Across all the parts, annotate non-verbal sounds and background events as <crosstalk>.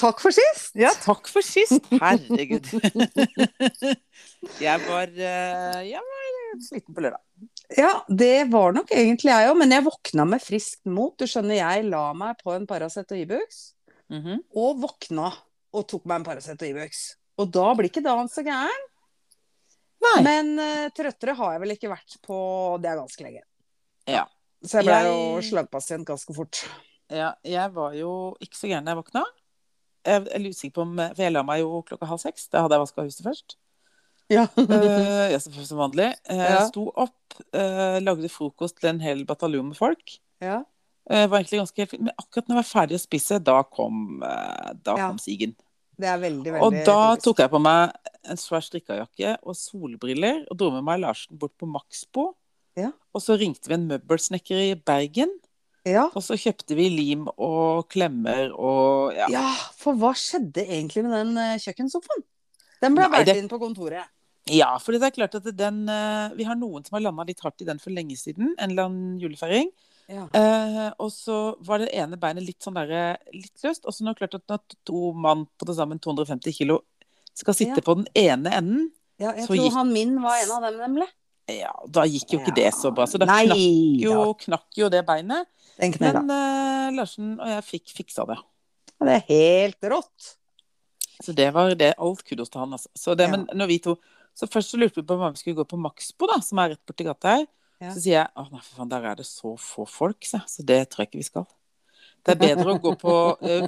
Takk for sist! Ja, takk for sist. Herregud. <laughs> jeg var eh, Jeg var sliten på lørdag. Ja, det var nok egentlig jeg òg, men jeg våkna med friskt mot. Du skjønner, jeg la meg på en Paracet og Ibux, Mhm. og våkna og tok meg en Paracet og Ibux. Og da blir ikke dagen så gæren. Nei. Men uh, trøttere har jeg vel ikke vært på Det er ganske lenge. Ja. Så jeg ble Jeg- jo slagpasient ganske fort. ja. Jeg var jo ikke så gæren da jeg våkna. Jeg er usikker på om For jeg la meg jo klokka halv seks. Da hadde jeg vaska huset først. Ja. uh, jeg som vanlig. Eh, Ja. Sto opp, uh, lagde frokost til en hel bataljon med folk. ja. Uh, var egentlig ganske helt fint. Men akkurat når jeg var ferdig å spise, da kom, da Ja. kom sigen. Det er veldig, veldig Og da typisk. tok jeg på meg en svær strikkajakke og solbriller og dro med meg Larsen bort på Maxbo. Ja. Og så ringte vi en møbelsnekker i Bergen, ja. og så kjøpte vi lim og klemmer og ja. ja, for hva skjedde egentlig med den eh, kjøkkensofaen? Den ble båret det- inn på kontoret. Ja, for det er klart at den eh, Vi har noen som har landa litt hardt i den for lenge siden. En eller annen julefeiring. Ja. Eh, og så var det ene beinet litt sånn derre litt løst. Og så det klart at når to mann på til sammen 250 kilo skal sitte Ja. på den ene enden, Ja, jeg Så tror gikk- han min var en av dem, nemlig. ja, da gikk jo ikke det så bra. Så da knakk jo, knakk jo det beinet. Men uh, Larsen og jeg fikk fiksa det. Det er helt rått. Så det var det. Alt kudos til han, altså. Så det, Ja. Men når vi to Så først så lurte vi på hva vi skulle gå på Maxbo, da, som er rett borti gata her. Ja. Så sier jeg å nei, for faen, der er det så få folk, så. Så det tror jeg ikke vi skal. Det er bedre å gå på uh,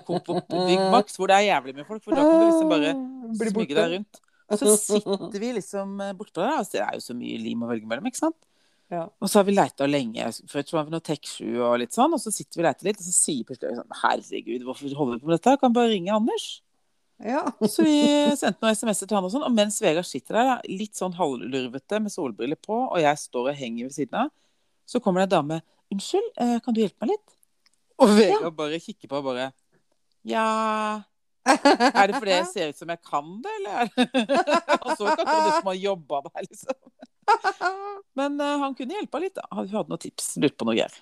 Bygg Max, hvor det er jævlig mye folk, for da kan du liksom bare smyge deg rundt. Så sitter vi liksom eh, bortpå der, og det er jo så mye lim å velge mellom, ikke sant. Ja. Og så har vi leita lenge, først var vi noe Tech7 og litt sånn, og så sitter vi og leiter litt, og så sier plutselig sånn Herregud, hvorfor holder vi på med dette? Kan bare ringe Anders. Ja. Så vi sendte noen SMS-er til han og sånn, og mens Vegard sitter der, litt sånn halvlurvete med solbriller på, og jeg står og henger ved siden av, så kommer det en dame. 'Unnskyld, eh, kan du hjelpe meg litt?' Og Vegard bare kikker på og bare 'Ja Er det fordi jeg ser ut som jeg kan det, eller?' <laughs> er Han så ikke akkurat ut som har jobba der, liksom. <laughs> Men uh, han kunne hjelpa litt, da. Han hadde noen tips, lurte på noe greier.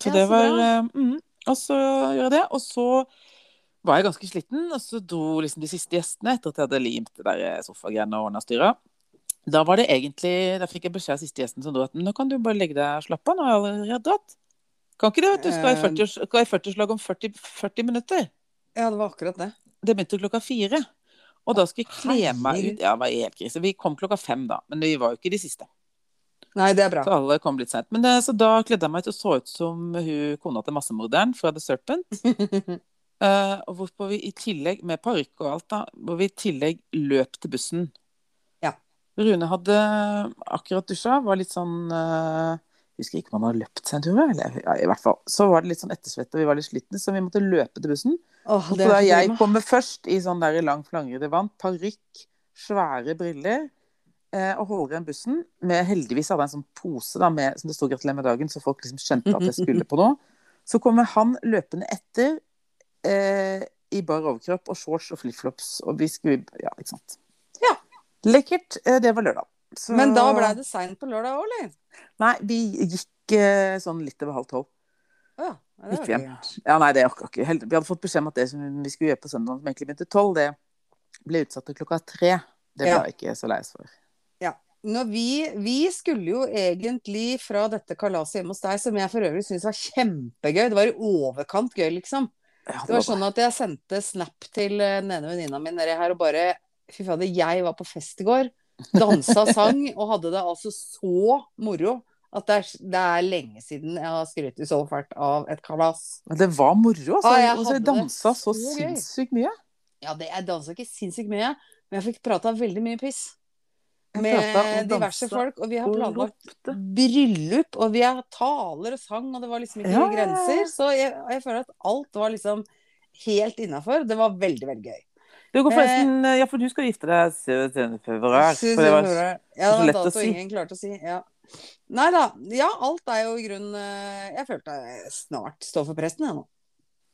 Så Ja, det var eh, mm, Og så gjør jeg det. Og så var jeg ganske sliten, og så dro liksom de siste gjestene etter at jeg hadde limt det der sofagreiene og ordna styra. Da var det egentlig Da fikk jeg beskjed av siste gjesten som dro at nå kan du bare legge deg og slappe av, nå har jeg allerede dratt. Kan ikke det, vet du. Skal i Eh. 40 skal i 40-slag om 40, 40 minutter. ja, det var akkurat det. Det begynte klokka fire. Og da skulle jeg kle meg ut. Ja, det var helt krise. Vi kom klokka fem, da. Men vi var jo ikke de siste. Nei, det er bra. Så alle kom litt sent. Men det, så da kledde jeg meg ut og så ut som hun kona til massemorderen fra The Serpent. <laughs> uh, hvorpå vi i tillegg, med parykk og alt, da, hvor vi i tillegg løp til bussen. Ja. Rune hadde akkurat dusja, var litt sånn eh, Husker ikke om han hadde løpt seg en tur, eller ja, i hvert fall. Så var det litt sånn ettersvette, og vi var litt slitne, så vi måtte løpe til bussen. Åh, så da jeg kommer først i sånn der lang flangrete vann, parykk, svære briller, eh, og holder igjen bussen med Heldigvis hadde jeg en sånn pose da, med, som det stod 'Gratulerer med dagen', så folk liksom skjønte at jeg skulle på noe. Så kommer han løpende etter eh, i bar overkropp og shorts og flipflops, og vi skulle Ja, ikke sant. Ja. Lekkert. Eh, det var lørdag. Så- Men da blei det seint på lørdag òg, eller? Nei, vi gikk eh, sånn litt over halv tolv. Ja. Ja, det Gikk var vi hjem. Ja, nei, det orka ikke. Vi hadde fått beskjed om at det som vi skulle gjøre på søndag, som egentlig begynte tolv, det ble utsatt til klokka tre. Det ble Ja. jeg ikke så lei oss for. Når vi, vi skulle jo egentlig fra dette kalaset hjemme hos deg, som jeg for øvrig syns var kjempegøy. Det var i overkant gøy, liksom. Ja, Det var sånn at jeg sendte snap til eh, den ene venninna mi nedi her og bare Fy fader, jeg var på fest i går. Dansa sang og hadde det altså så moro at det er, det er lenge siden jeg har skrytt så fælt av et kalas. Men det var moro, altså. Ah, jeg altså jeg dansa så så sinnssykt mye. Ja, det, jeg dansa ikke sinnssykt mye, men jeg fikk prata veldig mye piss. Med diverse folk. Og vi har planlagt bryllup, og vi har taler og sang, og det var liksom ikke Ja, ja. grenser. Så jeg, jeg føler at alt var liksom helt innafor. Det var veldig, veldig gøy. Det går forresten Ja, for du skal gifte deg 7. februar. For det var ja, så lett å si. ingen klarte å si. Ja. Nei da. Ja, alt er jo i grunnen eh, Jeg følte jeg snart står for presten, jeg nå.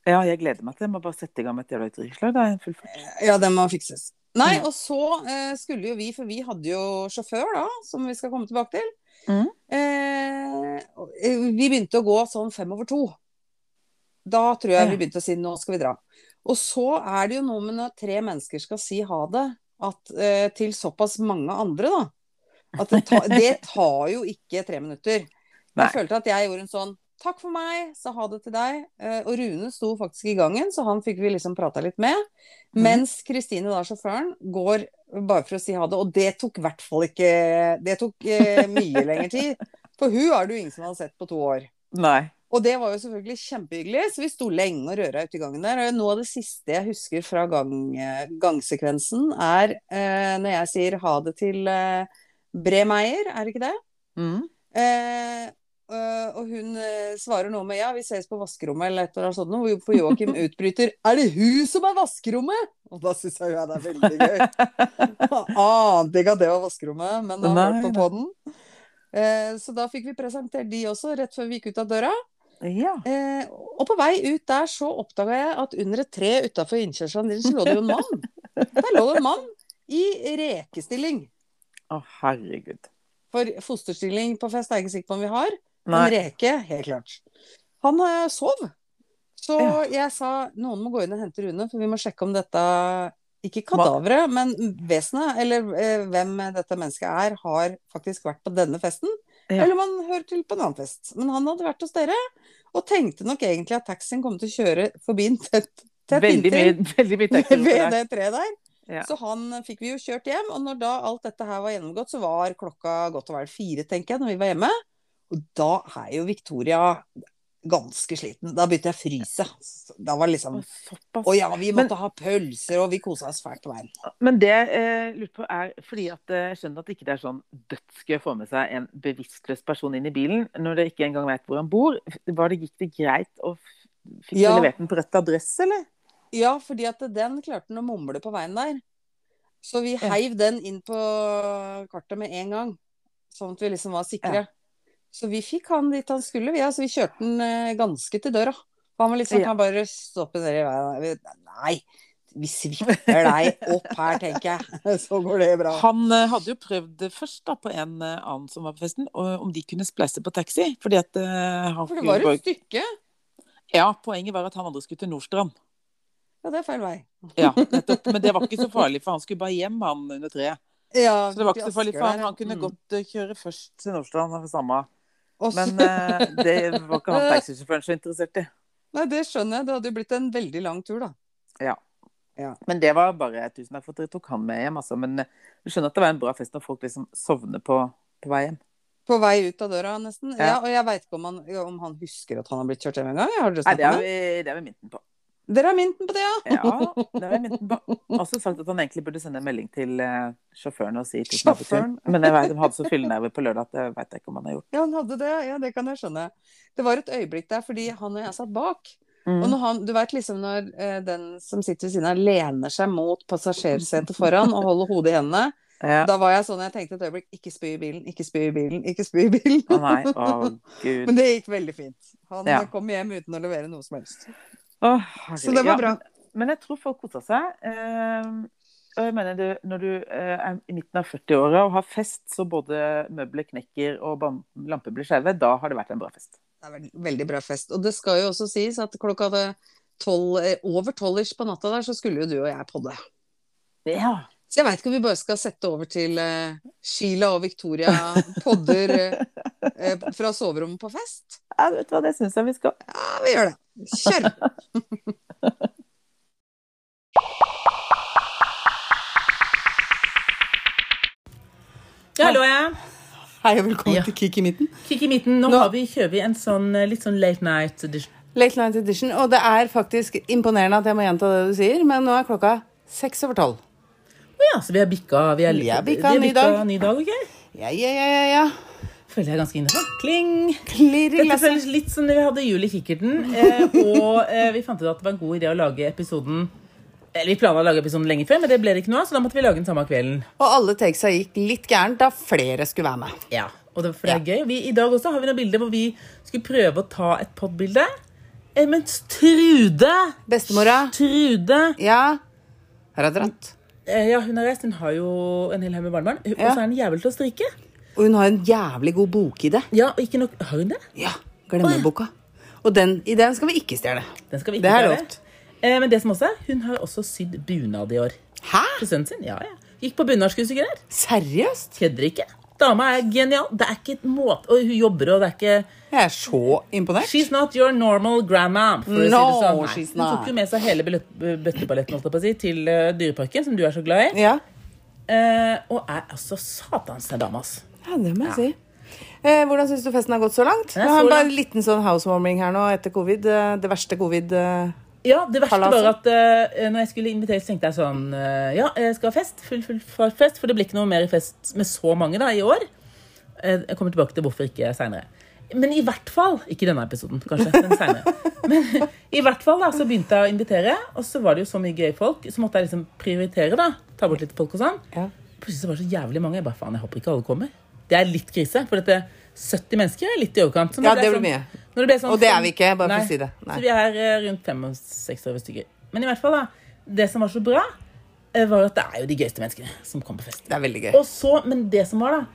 Ja, jeg gleder meg til det. Må bare sette i gang med et jævla utdrikningslag. Da er full fart. Ja, det må fikses. Nei, Ja. og så eh, skulle jo vi, for vi hadde jo sjåfør da, som vi skal komme tilbake til. Mm. Eh, eh, vi begynte å gå sånn fem over to. Da tror jeg vi begynte å si nå skal vi dra. Og så er det jo noe med når tre mennesker skal si ha det, at, eh, til såpass mange andre, da. At det, ta, det tar jo ikke tre minutter. Nei. Jeg følte at jeg gjorde en sånn Takk for meg, sa ha det til deg. Eh, og Rune sto faktisk i gangen, så han fikk vi liksom prata litt med. Mhm. Mens Kristine, da, sjåføren, går bare for å si ha det. Og det tok i hvert fall ikke Det tok eh, mye lengre tid. For hun er det jo ingen som har sett på to år. Nei. Og det var jo selvfølgelig kjempehyggelig, så vi sto lenge og røra ute i gangen der. Og noe av det siste jeg husker fra gang, eh, gangsekvensen, er eh, når jeg sier ha det til eh, Bremeier, er det ikke det? Mm. Eh, øh, og hun eh, svarer noe med ja, vi ses på vaskerommet eller et eller annet sånt, hvorpå Joakim <laughs> utbryter er det hun som er vaskerommet? Og da syns jeg jo det er veldig gøy. <laughs> Ante ikke at det var vaskerommet, men da har Nei, hørt på den. Eh, så da fikk vi presentert de også, rett før vi gikk ut av døra. Ja. Eh, og på vei ut der så oppdaga jeg at under et tre utafor innkjørselen din så lå det jo en mann. Der lå det en mann i rekestilling. Å, herregud. For fosterstilling på fest er jeg ikke sikker på om vi har. Nei. En reke, helt klart. Han sov. Så Ja. jeg sa noen må gå inn og hente Rune, for vi må sjekke om dette ikke kadaveret, men vesenet, eller eh, hvem dette mennesket er, har faktisk vært på denne festen. Ja. Eller man hører til på en annen fest. Men han hadde vært hos dere, og tenkte nok egentlig at taxien kom til å kjøre forbi en tett, tett Veldig mye, <laughs> veldig mye taxi ved det treet der. Ja. Så han fikk vi jo kjørt hjem, og når da alt dette her var gjennomgått, så var klokka godt og vel fire, tenker jeg, når vi var hjemme. Og da er jo Victoria ganske sliten. Da begynte jeg å fryse. Da var det liksom Å, ja, vi måtte ha pølser, og vi kosa oss fælt på veien. Men det jeg lurer på er fordi at eh, jeg skjønner at det ikke er sånn dødsgøy å få med seg en bevisstløs person inn i bilen når dere ikke engang vet hvor han bor. Var det, gikk det greit å Fikk Ja. levert den på rett adresse, eller? Ja, fordi at den klarte han å mumle på veien der. Så vi Ja. heiv den inn på kartet med en gang. Sånn at vi liksom var sikre. Så vi fikk han dit han skulle, vi. Altså, vi kjørte den eh, ganske til døra. Han var litt sånn, Ja. kan bare stoppe nedi veien. Nei, vi svipper deg opp her, tenker jeg. <laughs> Så går det bra. Han eh, hadde jo prøvd først da, på en eh, annen som var på festen, og om de kunne spleise på taxi. Fordi at han For det var et stykke. Ja, poenget var at han andre skulle til Nordstrand. Ja, det er feil vei. Ja, nettopp. Men det var ikke så farlig, for han skulle bare hjem, han under treet. Ja, Så det var ikke så farlig for han. Han kunne ja. godt kjøre først til Nordstrand, samme. Og så- Men uh, det var ikke han <laughs> taxisjåføren så interessert i. Nei, det skjønner jeg. Det hadde jo blitt en veldig lang tur, da. Ja. Men det var bare tusen takk for at dere tok han med hjem, altså. Men eh, du skjønner at det var en bra fest når folk liksom sovner på, på vei hjem. På vei ut av døra, nesten. Ja, Ja. og jeg veit ikke om han, om han husker at han har blitt kjørt hjem en gang. Nei, det det? vi, det har vi minten på. Dere har mynten på det, ja? Ja, det har vi minten på. Også sagt at han egentlig burde sende en melding til eh, sjåføren og si tusen takk for. Men jeg vet, de hadde så fyllenerver på lørdag at det vet jeg ikke om han har gjort. Ja, han hadde det. Ja, det kan jeg skjønne. Det var et øyeblikk der fordi han og jeg satt bak. Og Mm. når han, du vet liksom når eh, den som sitter ved siden av lener seg mot passasjersetet foran og holder hodet i hendene, <laughs> Ja. da var jeg sånn, jeg tenkte et øyeblikk, ikke spy i bilen, ikke spy i bilen, ikke spy i bilen. Å nei, å gud. <laughs> Men det gikk veldig fint. Han Ja. kom hjem uten å levere noe som helst. Å, Så det var ja, bra. Men jeg tror folk koser seg. Eh, og jeg mener det, Når du eh, er i midten av 40-åra og har fest så både møbler knekker og lamper blir skjeve, da har det vært en bra fest. Det er veldig, bra fest. Og det skal jo også sies at klokka det tolv, eh, over tolv-ish på natta der, så skulle jo du og jeg podde. Ja. Så jeg veit ikke om vi bare skal sette over til uh, Sheila og Victoria podder eh, eh, fra soverommet på fest. ja vet du hva, det syns jeg vi skal. Ja, vi gjør det. Kjør! Ja, hallo, ja. Hei og velkommen Ja. til Kikk i midten. Kikk i midten. Nå, Nå- har vi, kjører vi en sånn litt sånn late night edition. Late Night Edition. Og det er faktisk imponerende at jeg må gjenta det du sier, men nå er klokka seks over tolv. Ja, så vi har bikka Vi har, Vi har bikka vi ny dag. ny dag, ok? Ja, ja, ja, ja, ja. Føler jeg ganske inne. Kling. Klirr i Dette glasset. føles litt som når vi hadde jul i kikkerten. Eh, og eh, vi fant ut at det var en god idé å lage episoden Eller vi planla å lage episoden lenge før, men det ble det ikke noe av, så da måtte vi lage den samme kvelden. Og alle takesa gikk litt gærent da flere skulle være med. Ja, og det, for det er gøy. Vi, I dag også har vi noen bilder hvor vi skulle prøve å ta et podbilde. Eh, mens Trude Bestemora. Trude Ja. Har hun dratt? Eh, Ja, hun har reist. Hun har jo en hel haug med barnebarn. Og så er hun jævel til å strikke. Og hun har en jævlig god bokidé. Ja, og ikke nok Har hun det? Ja. Glemmeboka. Og den, i den skal vi ikke stjele. Den skal vi ikke Det er lovt. Eh, men det som også er, hun har også sydd bunad i år. Hæ? Til sønnen sin. Ja, ja. Gikk på bunadskurs og greier. Seriøst? Kødder ikke. Dama er genial. Det er ikke et måte Og hun jobber, og det er ikke Jeg er så imponert. She's not your normal grandma. For å si det sånn. Nei. she's Hun tok jo med seg hele bøtteballetten jeg si, til eh, Dyreparken, som du er så glad i. Ja. Eh, og er altså satans en dame, ass. ja, det må jeg si. Eh, hvordan syns du festen har gått så langt? Vi har bare en liten sånn housewarming her nå etter covid. eh, Det verste covid. Ja, det verste Kalas, var at uh, når jeg skulle invitere, så tenkte jeg sånn uh, Ja, jeg skal ha fest. Full, full fest. For det blir ikke noe mer fest med så mange da, i år. Uh, jeg kommer tilbake til hvorfor ikke seinere. Men i hvert fall Ikke denne episoden, kanskje, men seinere. <laughs> Men i hvert fall da, så begynte jeg å invitere, og så var det jo så mye gøye folk. Så måtte jeg liksom prioritere, da. Ta bort litt folk og sånn. Ja. Plutselig så var det så jævlig mange. Jeg bare, faen, jeg håper ikke alle kommer. Det er litt krise. For dette 70 mennesker er litt i overkant. Så Ja, det, det blir sånn- mye. det sånn Og det er vi ikke, bare for å si det. Nei. Så vi er eh, rundt 65 stykker. Men i hvert fall, da. Det som var så bra, eh, var at det er jo de gøyeste menneskene som kom på fest. Det er veldig gøy. Og så, Men det som var, da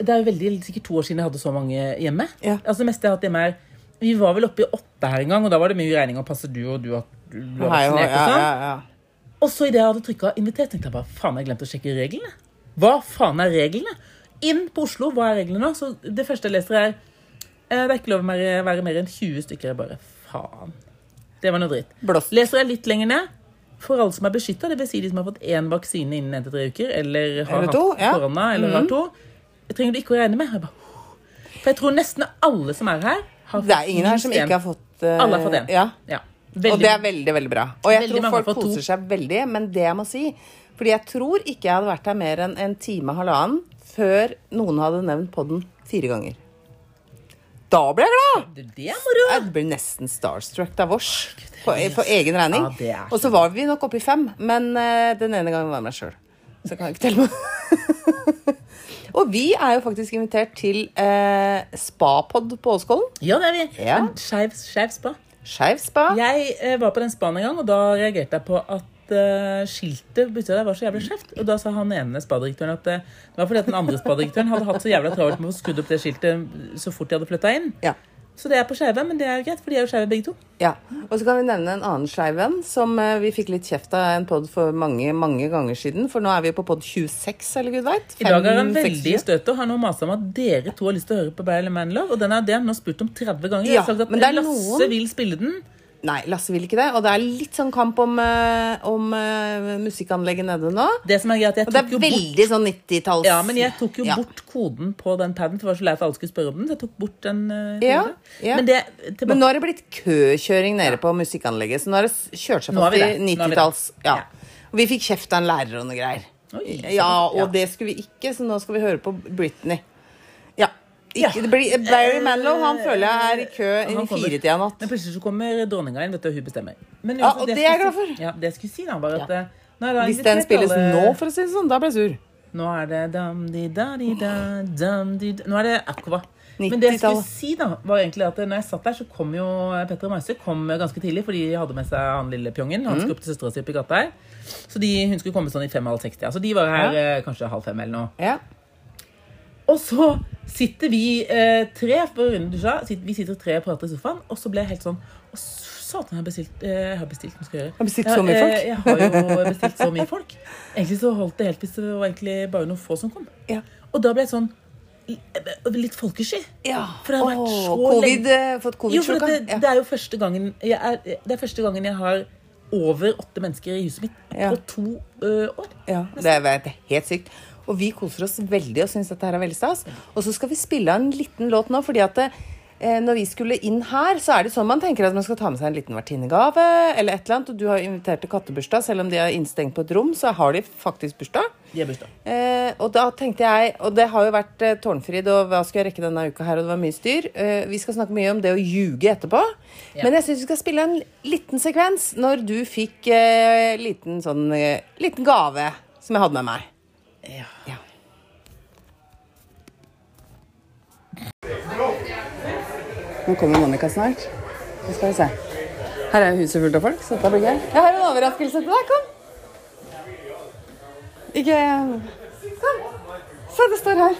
Det er jo veldig, sikkert to år siden jeg hadde så mange hjemme. Ja. Altså Det meste jeg har hatt hjemme er Vi var vel oppe i åtte her en gang, og da var det mye regning. Og passe du, og du, og- vaksinert og ja, sånn. ja, ja. Og så idet jeg hadde trykka 'invitert', tenkte jeg bare faen, jeg glemte å sjekke reglene. Hva faen er reglene? Inn på Oslo, hva er reglene nå? Så det første jeg leser, er eh, det er ikke lov å være, mer enn 20 stykker. Jeg bare faen. Det var noe dritt. Blåst. Leser jeg litt lenger ned. For alle som er beskytta, dvs. Si de som har fått én vaksine innen én til tre uker, eller har Eller to, hatt ja. Mhm. korona, eller har to, det trenger du ikke å regne med. Jeg bare, for jeg tror nesten alle som er her, har Det er ingen her som ikke har fått uh, Alle har fått én. Ja. Ja. Og det er veldig, veldig bra. Og jeg Veldig tror folk koser to. seg veldig, men det jeg må si Fordi jeg tror ikke jeg hadde vært her mer enn en time, og halvannen, før noen hadde nevnt podden fire ganger. Da ble jeg glad! Det er moro! Jeg ble nesten starstruck av vårs. På, på, egen regning. Ja, Og så var vi nok oppe i fem, men uh, den ene gangen var jeg meg sjøl. Så kan jeg ikke telle meg. <laughs> Og vi er jo faktisk invitert til uh, spapod på Åskollen. Ja, det er vi. Ja. Skeiv spa. Skeiv spa. Jeg uh, var på den spaen en gang, og da reagerte jeg på at eh, skiltet bytta der var så jævlig skjevt. Og da sa han ene spadirektøren at uh, det var fordi at den andre spadirektøren hadde hatt så jævla travelt med å få skrudd opp det skiltet så fort de hadde flytta inn. Ja. Så det er på skeive, men det er jo greit, for de er jo skeive begge to. Ja, og så kan vi nevne en annen skeiv venn som eh, vi fikk litt kjeft av en pod for mange mange ganger siden. For nå er vi på pod 26, eller gud veit. I dag er han veldig i støtet og har nå masa om at dere to har lyst til å høre på Bale Manlove. Og den er det han nå spurt om 30 ganger. Ja, jeg har sagt at Lasse noen- vil spille den. Nei, Lasse vil ikke det. Og det er litt sånn kamp om, eh, om uh, musikkanlegget nede nå. Det som er greit, jeg Og det tok er jo bort veldig sånn 90-talls Ja, men jeg tok jo Ja. bort koden på den paden, for det var så lei at alle skulle spørre om den. Så jeg tok bort den. Uh, Ja, ja. Men det. Men nå har det blitt køkjøring nede på musikkanlegget, så nå har det kjørt seg fast i det. Nå har vi det. 90-talls. Ja. Og vi fikk kjeft av en lærer og noe greier. Oi, Ja, og det skulle vi ikke, så nå skal vi høre på Britney. Ja. Barry Manilow han føler jeg er i kø i fire firetida natt. Men plutselig så kommer dronninga inn, vet du, og hun bestemmer. Men Ja, og det det er jeg glad for. Ja, det jeg skulle si, da, bare at Ja. nei, er Hvis den spilles alle- nå, for å si det sånn, da blir jeg sur. Nå er det dam, di, da, di, da, dam, di, da. Nå er det Aqua. Men det jeg skulle si, da, var egentlig at når jeg satt der, så kom jo Petter Meise kom ganske tidlig, fordi de hadde med seg han lille pjongen. Han skulle opp til søstera si oppi gata her. Så de, hun skulle komme sånn i fem-halv seks. Ja. Så de var her ja. kanskje halv fem eller noe. Ja. Og så sitter vi eh, tre på rundedusja. Vi sitter tre og prater i sofaen, og så ble jeg helt sånn og satan, jeg har bestilt, eh, jeg har bestilt noe skal gjøre? Har bestilt så mye eh, folk? Jeg har jo bestilt så mye folk. Egentlig så holdt det helt hvis det var egentlig bare noen få som kom. Ja. Og da ble jeg sånn litt folkesky. ja. For det har vært så covid, lenge. eh, Fått Jo, for covid-sjuka. det, det er jo første gangen jeg er, Det er første gangen jeg har over åtte mennesker i huset mitt Ja. på to ø, år. Ja, det det er helt sykt. Og vi koser oss veldig og syns dette her er veldig stas. Og så skal vi spille av en liten låt nå, fordi at eh, når vi skulle inn her, så er det sånn man tenker at man skal ta med seg en liten vertinnegave eller et eller annet. Og du har invitert til kattebursdag, selv om de er innstengt på et rom, så har de faktisk bursdag. De er bursdag. Eh, og da tenkte jeg, og det har jo vært eh, tårnfrid, og hva skal jeg rekke denne uka her, og det var mye styr. Eh, vi skal snakke mye om det å ljuge etterpå. Ja. Men jeg syns vi skal spille en liten sekvens når du fikk eh, liten sånn eh, liten gave som jeg hadde med meg. Ja. Ja. Nå kommer Monica snart. Nå skal vi se. Her er huset fullt av folk, så dette blir gøy. Jeg har en overraskelse til deg. Kom. Ikke Kom. Se, det står her.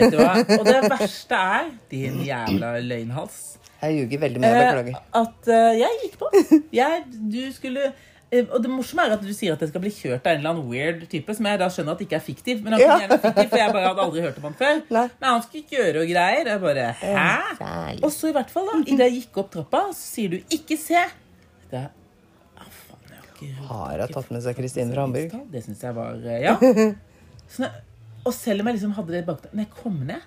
Vet du hva? Og det verste er, din jævla løgnhals, Jeg ljuger veldig mye. eh, Beklager. at eh, jeg gikk på. Jeg, du skulle eh, og det morsomme er at du sier at det skal bli kjørt av en eller annen weird type, som jeg da skjønner at ikke er fiktiv. Men han kunne Ja. gjerne være fiktiv, for jeg bare hadde aldri hørt om han før. <laughs> Nei. Men han skulle kjøre og greier. Jeg bare Hæ? Særlig. Og så i hvert fall, da, idet jeg gikk opp trappa, så sier du 'ikke se'. Det er, ah, faen, jeg har ikke Har hun tatt med seg Kristine fra Hamburg? Det syns jeg var eh, Ja. <laughs> Sånn, og selv om jeg liksom hadde det bak Når jeg kom ned,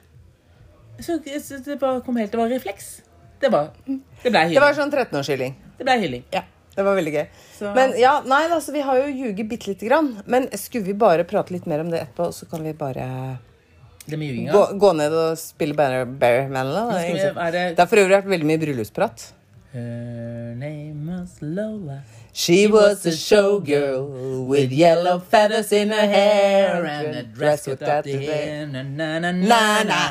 så, så det bare kom helt Det var refleks. Det var Det ble Det var sånn 13-årshylling. Det ble hylling. Ja, det var veldig gøy. Så- Men ja, nei, altså, vi har jo ljuget bitte lite grann. Men skulle vi bare prate litt mer om det etterpå, så kan vi bare gå, gå ned og spille Bear, Bear Manila? det- Det har for øvrig vært veldig mye bryllupsprat. Her name was Lola. She was a showgirl with yellow feathers in her hair And a dress with cut up that the hair. Na na na Na, na na.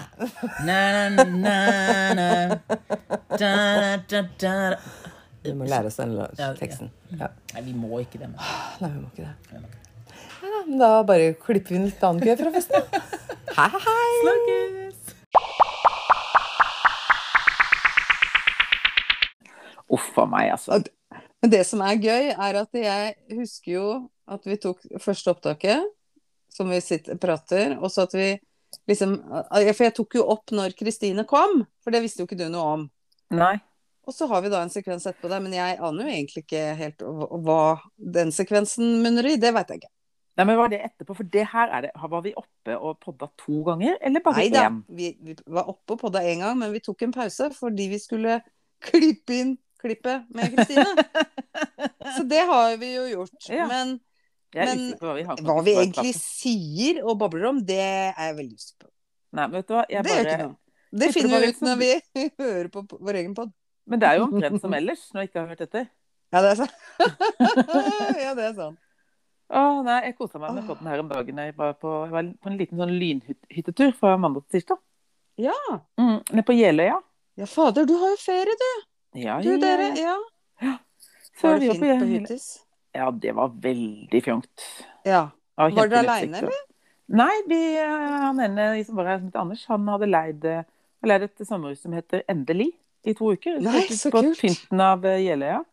na na na na da da da. Vi må lære oss den la- Ja, ja. teksten. Ja. Nei, vi må ikke det. Men. Nei, vi må ikke det. Ja, da, bare klipper vi en litt annen kø fra festen. <laughs> hei, hei. Snakkes! Uff a meg, altså. Men det som er gøy, er at jeg husker jo at vi tok første opptaket, som vi sitter, prater, og så at vi liksom For jeg tok jo opp når Kristine kom, for det visste jo ikke du noe om. Nei. Og så har vi da en sekvens etterpå der, men jeg aner jo egentlig ikke helt hva den sekvensen munner i. Det veit jeg ikke. Nei, men Var det etterpå? For det her er det Var vi oppe og podda to ganger, eller bare Nei da, vi, vi var oppe og podda én gang, men vi tok en pause fordi vi skulle klippe inn klippet med Kristine. <laughs> så det har vi jo gjort. Ja. Men Men hva vi har hva vi egentlig sier og babler om, det er jeg veldig usikker på. Nei, men vet du hva? Jeg Det gjør ikke noe. Det finner vi ut når vi <laughs> hører på vår egen pod. Men det er jo omtrent som ellers, når jeg ikke har hørt etter. Ja, det er sant. <laughs> ja, det er sant. Å nei, jeg kosa meg med podden her om dagen. Jeg var på, jeg var på en liten sånn lynhyttetur fra mandag til tirsdag. Ja. Mm, nede på Jeløya. ja, fader, du har jo ferie, du. Ja, Du, dere. ja. Ja. Var det fint på Jeløya. Ja, det var veldig fjongt. Ja. Var, Var dere aleine, eller? Nei, vi, eh, han ene som var her, som heter Anders, han hadde leid, eh, leid et sommerhus som heter Endelig i to uker. Nei, så på kult. pynten av eh, Jeløya.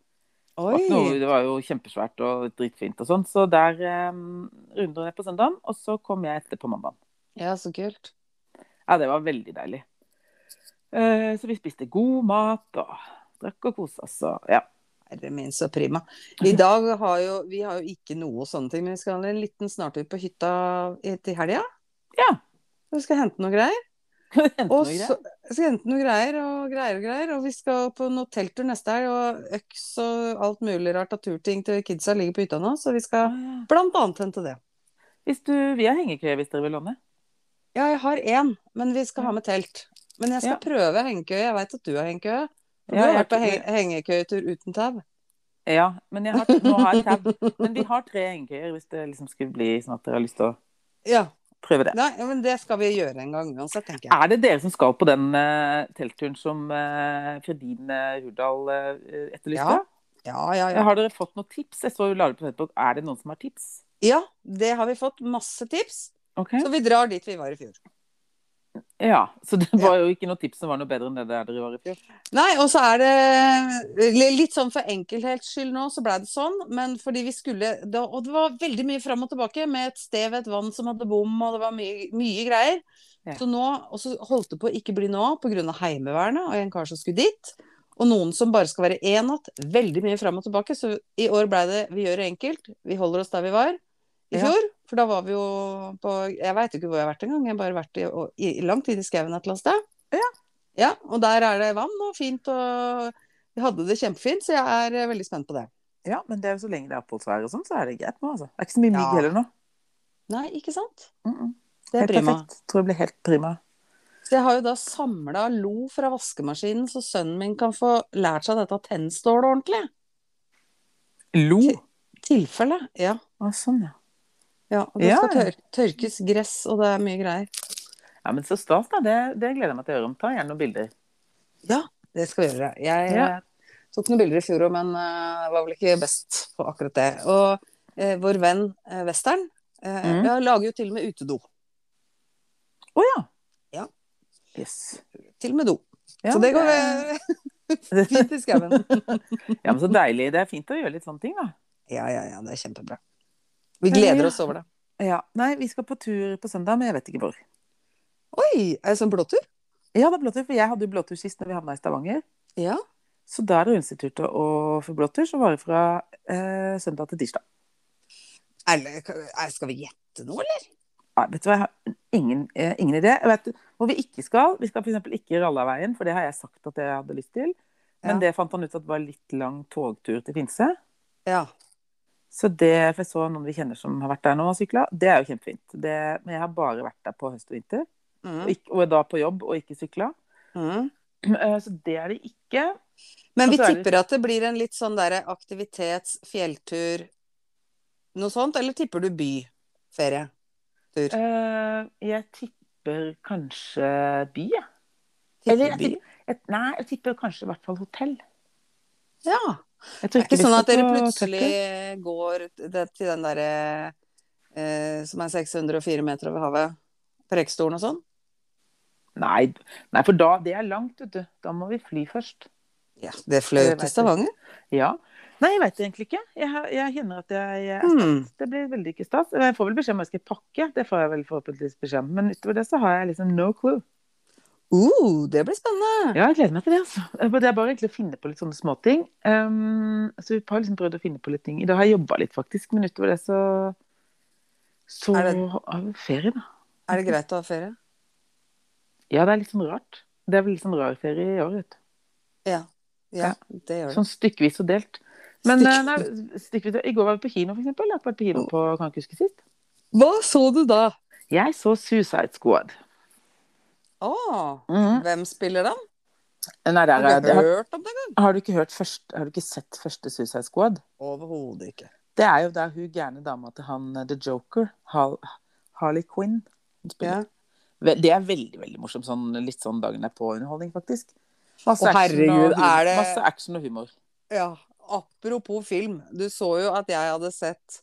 Noe- Det var jo kjempesvært og dritfint og sånn. Så der um, runder jeg på søndagen, og så kom jeg etter på mandag. Ja, så kult. Ja, det var veldig deilig. Uh, så vi spiste god mat og drakk og kosa oss og ja. Herre min, så prima. I dag har jo Vi har jo ikke noe sånne ting, men vi skal ha en liten snartur på hytta til helga. Ja. Vi skal hente noe greier. <laughs> Og så skal hente noe greier og greier og greier. Og vi skal på noe telttur neste helg, og øks og alt mulig rart av turting til kidsa ligger på hytta nå, så vi skal blant annet hente det. Hvis du, vi har hengekøye hvis dere vil låne. Ja, jeg har én, men vi skal ha med telt. Men jeg skal Ja. prøve hengekøye. Jeg veit at du har hengekøye. Du har vært på heng hengekøyetur uten tau. Ja, men jeg har, nå har jeg tab. Men vi har tre hengekøyer hvis det liksom skulle bli sånn at dere har lyst til å Ja. prøve det. Nei, men det skal vi gjøre en gang uansett, tenker jeg. Er det dere som skal på den uh, teltturen som uh, Fredine Hurdal uh, etterlyste? Ja, Ja, ja, ja. Har dere fått noen tips? Jeg så jo laget på Facebook. Er det noen som har tips? Ja, det har vi fått masse tips. Okay. Så vi drar dit vi var i fjor. Ja, Så det var jo ikke noe tips som var noe bedre enn det der dere var i fjor? Nei, og så er det litt sånn for enkelhets skyld nå, så blei det sånn. Men fordi vi skulle det, Og det var veldig mye fram og tilbake med et sted ved et vann som hadde bom, og det var mye, mye greier. Ja. Så nå, Og så holdt det på å ikke bli nå av pga. Heimevernet og en kar som skulle dit. Og noen som bare skal være én natt. Veldig mye fram og tilbake. Så i år blei det Vi gjør det enkelt. Vi holder oss der vi var i Ja. fjor. For da var vi jo på Jeg veit ikke hvor jeg har vært engang. Jeg har bare vært i, i, langt inn i skauen et eller annet sted. Ja. Ja, og der er det vann og fint, og vi hadde det kjempefint, så jeg er eh, veldig spent på det. Ja, men det er jo så lenge det er oppholdsvær og sånn, så er det greit nå, altså. Det er ikke så mye mygg heller nå. Nei, ikke sant? Mm -mm. Det er Helt prima. perfekt. Tror jeg blir helt prima. Så jeg har jo da samla lo fra vaskemaskinen, så sønnen min kan få lært seg dette tennstålet ordentlig. Lo. Tilfelle. Ja. Å, sånn, ja. Ja og det skal tør tørkes gress, og det er mye greier. Ja, men så stas, da. Det, det gleder jeg meg til å høre om. Ta gjerne noen bilder. Ja, det skal vi gjøre. Jeg Ja. eh, tok noen bilder i fjor òg, men uh, var vel ikke best på akkurat det. Og uh, vår venn uh, Western uh, Mm. ja, lager jo til og med utedo. Å ja. Ja. Yes. Til og med do. Ja, så det går det- <laughs> fint i skauen. <laughs> Ja, men så deilig. Det er fint å gjøre litt sånne ting, da. Ja, ja, ja, det er kjempebra. Vi gleder oss over det. Ja. Nei, vi skal på tur på søndag, men jeg vet ikke hvor. Oi, er det sånn blåtur? Ja, det er blåtur, for jeg hadde jo blåtur sist når vi havna i Stavanger. Ja. Så da er det Rundstituttet å få blåtur, som varer fra eh, søndag til tirsdag. Eller, er- skal vi gjette noe, eller? Nei, vet du hva, jeg har ingen, eh, ingen idé. Jeg vet hvor vi ikke skal. Vi skal f.eks. ikke Rallaveien, for det har jeg sagt at jeg hadde lyst til. Men Ja. det fant han ut at det var litt lang togtur til Finse. Ja. Så det, for jeg så noen vi kjenner som har vært der nå og sykla. Det er jo kjempefint. Det, men jeg har bare vært der på høst og vinter. Og, Mm. ikke, og da på jobb og ikke sykla. Mm. <clears throat> Eh, Så det er det ikke. Men vi så er det- tipper at det blir en litt sånn derre aktivitets, fjelltur, noe sånt? Eller tipper du byferie? Tur? Eh, Jeg tipper kanskje by, jeg. Tipper Eller jeg tipper, jeg, nei, jeg tipper kanskje i hvert fall hotell. Ja. Det er ikke sånn at dere plutselig går det, til den derre eh, som er 604 meter over havet, Preikestolen og sånn? Nei, nei, for da Det er langt, vet du. Da må vi fly først. Ja, det fløy jo til. Stavanger. Ja. Nei, jeg vet egentlig ikke. Jeg, jeg kjenner at jeg, jeg er Hmm. spent. Det blir veldig ikke stas. Jeg får vel beskjed om jeg skal pakke. Det får jeg vel forhåpentligvis beskjed om. Men utover det så har jeg liksom no clue. Uh, det blir spennende! Ja, jeg gleder meg til det, altså. Det er bare egentlig å finne på litt sånne småting. Um, så vi har liksom prøvd å finne på litt ting. I dag har jeg jobba litt, faktisk. Men utover det så Så det- har vi ferie, da. Er det greit å ha ferie? Ja, det er litt sånn rart. Det er vel litt sånn rar ferie i år, vet du. Ja. Ja, det gjør det. Sånn stykkevis og delt. Men Stykk- eh, nei, stykkevis, i går var vi på kino, for eksempel. Jeg har vært på kino på Kan ikke huske sist. Hva så du da? Jeg så Suicide Squad. Å, Mhm. hvem spiller den? Nei, der, Har du ikke hørt om det engang? har, du ikke hørt først, har du ikke sett første Suicide Squad? Overhodet ikke. Det er jo da hun gærne dama til han eh, The Joker, Harley Quinn, hun spiller. Ja. Det er veldig veldig morsomt. Sånn, litt sånn dagen er på-underholdning, faktisk. Masse, Å, action herregud, og humor. er det- Masse action og humor. Ja, apropos film. Du så jo at jeg hadde sett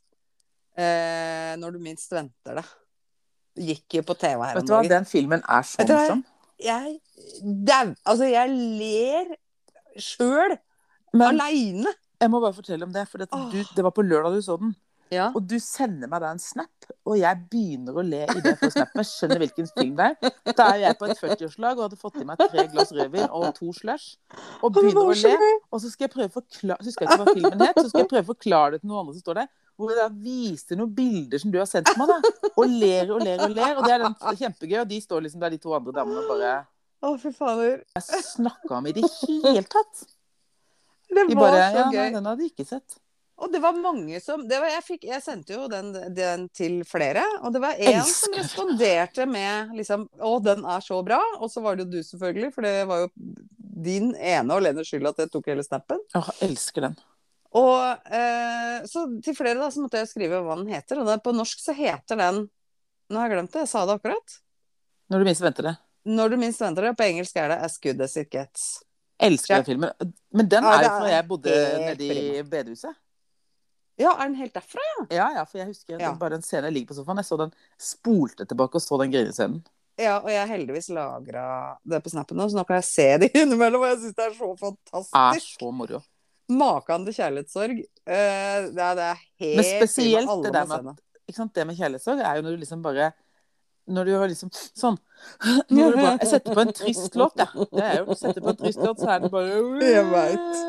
eh, Når du minst venter det. Gikk jo på TV her Vet du hva, den filmen er så morsom. Jeg dau. Altså, jeg ler sjøl. Aleine. jeg må bare fortelle om det, for det, du, det var på lørdag du så den. Ja. Og du sender meg da en snap, og jeg begynner å le i det på snappen. Jeg skjønner hvilken film det er. Da er jeg på et 40-årslag og hadde fått i meg tre glass rødvin og to slush. Og begynner å le. Og så skal jeg prøve å forklare Så skal jeg ikke hva filmen het. Så skal jeg prøve å forklare det til noen andre som står der. Hvor jeg da viser noen bilder som du har sendt meg, da. Og ler og ler og ler. Og det er den, <laughs> kjempegøy. Og de står liksom der, de to andre damene, og bare Å, fy fader. snakka om i det hele tatt. Det De bare så Ja, gøy. nei, den hadde de ikke sett. Og det var mange som det var, jeg, fikk, jeg sendte jo den, den til flere, og det var en som responderte med liksom Å, den er så bra. Og så var det jo du, selvfølgelig, for det var jo din ene og alene skyld at jeg tok hele snappen. Åh, elsker den. Og eh, så til flere da, så måtte jeg skrive hva den heter. Og det, på norsk så heter den Nå har jeg glemt det, jeg sa det akkurat. Når du minst venter det. Når du minst venter det. På engelsk er det 'As good as it gets'. Elsker Ja. den filmen. Men den Ja, er jo fra jeg bodde nede i bedehuset. Ja, er den helt derfra? Ja, ja, for jeg husker Ja. bare den scenen jeg ligger på sofaen. Jeg så den, spolte tilbake og så den grinescenen. Ja, og jeg har heldigvis lagra det på snappen nå, så nå kan jeg se det <laughs> innimellom. Og jeg syns det er så fantastisk. Er så moro. Maken til kjærlighetssorg. Uh, det, er, det er helt Men spesielt det der med at sant, Det med kjærlighetssorg er jo når du liksom bare Når du har liksom Sånn. <laughs> Når du bare, jeg setter på en trist låt. Ja. Det er jo, setter på en trist låt, så er det bare Jeg veit.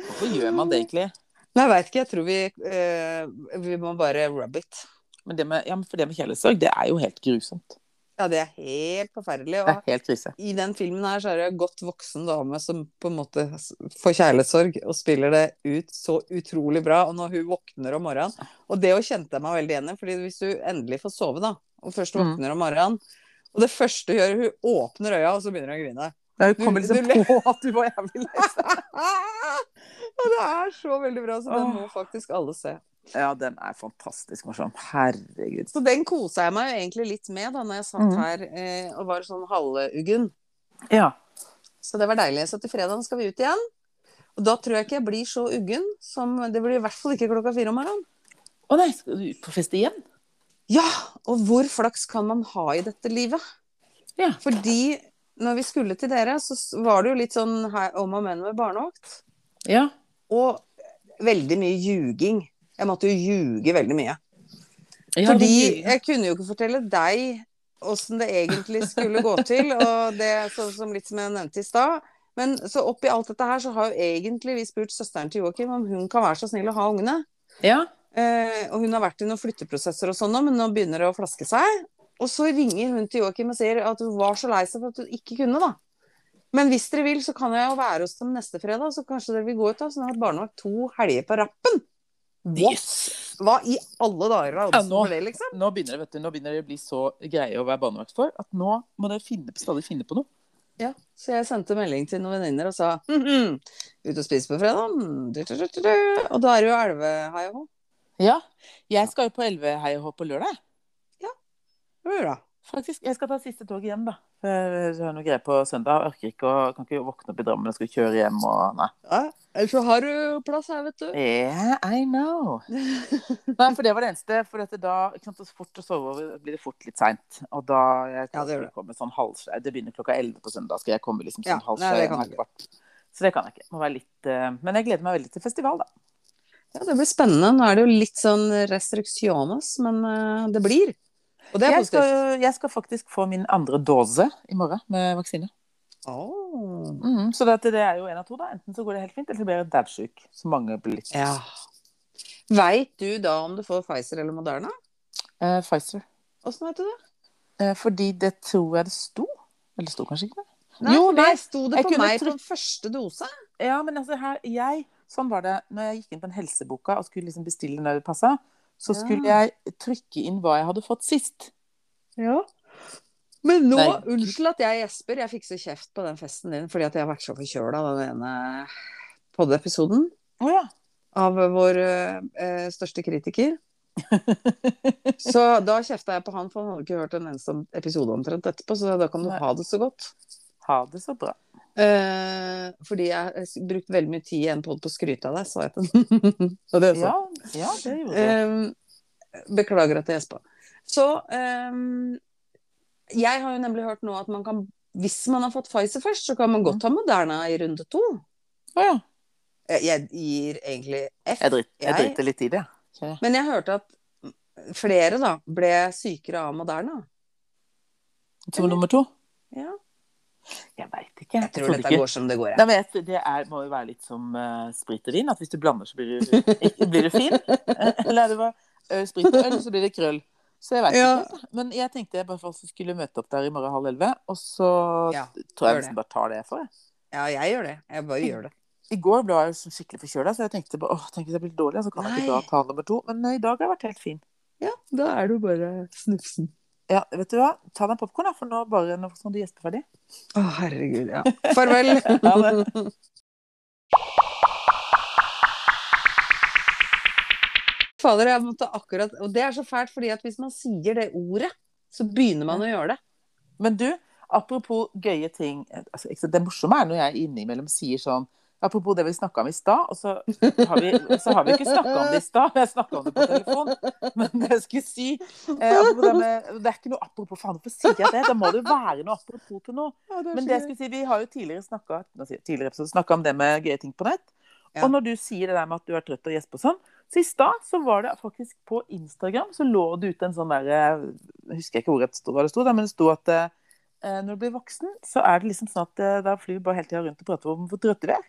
Hvorfor gjør man det egentlig? Nei, jeg veit ikke. Jeg tror vi uh, Vi må bare rub it. Men det med, ja, for det med kjærlighetssorg, det er jo helt grusomt. Ja, det er helt forferdelig. Det er helt krise. i den filmen her så er det en godt voksen dame som på en måte får kjærlighetssorg og spiller det ut så utrolig bra. Og når hun våkner om morgenen Og det kjente jeg meg veldig igjen i, fordi hvis du endelig får sove, da, og først Mm. våkner om morgenen Og det første hun gjør, hun åpner øya, og så begynner hun å grine. Ja, hun kommer liksom du- på at du var jævlig lei seg. <laughs> Og det er så veldig bra, så den må faktisk alle se. Ja, den er fantastisk morsom. Herregud. Så den kosa jeg meg jo egentlig litt med da når jeg satt mm. her eh, og var sånn halvuggen. Ja. Så det var deilig. Så til fredagen skal vi ut igjen. Og da tror jeg ikke jeg blir så uggen som Det blir i hvert fall ikke klokka fire om morgenen. Å nei, skal du ut på fest igjen? Ja! Og hvor flaks kan man ha i dette livet? Ja. Fordi når vi skulle til dere, så var det jo litt sånn her, om og men med barnevakt. Ja. Og veldig mye ljuging. Jeg måtte jo ljuge veldig mye. Ja, Fordi jeg kunne jo ikke fortelle deg åssen det egentlig skulle gå til, og det sånn som litt som jeg nevnte i stad. Men så oppi alt dette her, så har jo egentlig vi spurt søsteren til Joakim om hun kan være så snill å ha ungene. ja. Eh, og hun har vært i noen flytteprosesser og sånn men nå begynner det å flaske seg. Og så ringer hun til Joakim og sier at hun var så lei seg for at hun ikke kunne, da. Men hvis dere vil, så kan jeg jo være hos dem neste fredag, så kanskje dere vil gå ut da. Så nå har barnevakt to helger på rappen. What? Yes. Hva i alle dager er oddsen for det, liksom? Nå begynner, det, vet du, nå begynner det å bli så greie å være barnevakt for at nå må dere finne, stadig finne på noe. Ja, så jeg sendte melding til noen venninner og sa mm -hmm, ut og spise på fredag. Og da er det jo elvehai òg. Ja. Jeg skal jo på Elveheiahå på lørdag. Ja, det blir Bra. Faktisk, Jeg skal ta siste tog hjem, da. Jeg har noe greier på søndag. Jeg Orker ikke å kan ikke våkne opp i Drammen og skal kjøre hjem og Nei. Ja, ellers så har du plass her, vet du. Yeah, I know. <laughs> Nei, for det var det eneste. For dette da ikke sant, så fort å sove over blir det fort litt seint. Og da jeg Ja, det kommer sånn halv, Det begynner klokka elleve på søndag. Skal jeg komme liksom Ja, sånn halv sju, halv kvart. Så det kan jeg ikke. Må være litt, uh, men jeg gleder meg veldig til festival, da. Ja, det blir spennende. Nå er det jo litt sånn restriksjones, men uh, det blir. Og det er Jeg positivt. skal, jeg skal faktisk få min andre dose i morgen med vaksine. Oh. Mm, så det, det er jo en av to, da. Enten så går det helt fint, eller så blir jeg daudsjuk. Så mange blir litt. Ja. Veit du da om du får Pfizer eller Moderna? Eh, Pfizer. Åssen vet du det? Eh, fordi det tror jeg det sto. Eller det sto kanskje ikke det? Nei, Jo, nei, sto det på meg på første dose. Ja, men altså her, jeg, sånn var det når jeg gikk inn på en helseboka og skulle liksom bestille når det passa. Så skulle jeg trykke inn hva jeg hadde fått sist. Ja. Men nå, Nei. unnskyld at jeg gjesper, jeg fikk så kjeft på den festen din fordi at jeg har vært så forkjøla den ene podiepisoden Å ja. av vår eh, største kritiker. <laughs> Så da kjefta jeg på han, for han hadde ikke hørt en eneste episode omtrent etterpå, så da kan du Nei. ha det så godt. Ha det så bra. Eh, fordi jeg har brukt veldig mye tid i en pod på å skryte av deg, sa jeg til den. <laughs> Ja, ja det gjorde jeg. Eh, beklager at jeg gjespa. Så um, jeg har jo nemlig hørt nå at man kan Hvis man har fått Pfizer først, så kan man godt ha Moderna i runde to. Å ja. Jeg, jeg gir egentlig F. Jeg, dritt, jeg Jeg- driter litt i det. Så. Men jeg hørte at flere da ble sykere av Moderna. Som nummer to? Ja. Jeg veit ikke. Jeg tror trodde dette ikke. går som det går. Nei, men jeg, det er, må jo være litt som uh, sprit og vin. At hvis du blander, så blir du, blir du fin. Eh, Eller er det bare uh, sprit og øl, så blir det krøll. Så jeg veit Ja. ikke. Men jeg tenkte jeg bare skulle møte opp der i morgen halv elleve. Og så Ja, tror jeg nesten bare tar det jeg får. Jeg. Ja, jeg gjør det. Jeg bare gjør det. I går ble jeg skikkelig forkjøla, så jeg tenkte bare, åh, tenk hvis jeg blir dårlig, så kan jeg ikke da ta nummer to. Men i dag har jeg vært helt fin. Ja, da er du bare snufsen. Ja, vet du hva? Ta deg en popkorn, da, for nå bare nå sånn du gjesper ferdig. Å, herregud, ja. Farvel. <laughs> Det. Fader, jeg måtte akkurat Og det er så fælt, fordi at hvis man sier det ordet, så begynner man å gjøre det. Men du, apropos gøye ting altså, Det morsomme er når jeg innimellom sier sånn Apropos det vi snakka om i stad, og så har vi, så har vi ikke snakka om det i stad. Jeg snakka om det på telefon. Men det jeg skulle si eh, det, med, det er ikke noe apropos. Faen, hvorfor sier jeg det? Da må det jo være noe apropos til noe. Men det jeg skulle si, vi har jo tidligere snakka om det med gøye ting på nett. Ja. Og når du sier det der med at du er trøtt og gjesper og sånn, så i stad så var det faktisk på Instagram så lå det ute en sånn derre Jeg husker ikke hvor det sto, hva det sto, men det sto at eh, når du blir voksen, så er det liksom sånn at eh, da flyr vi bare hele tida rundt og prater om hvor trøtte vi er.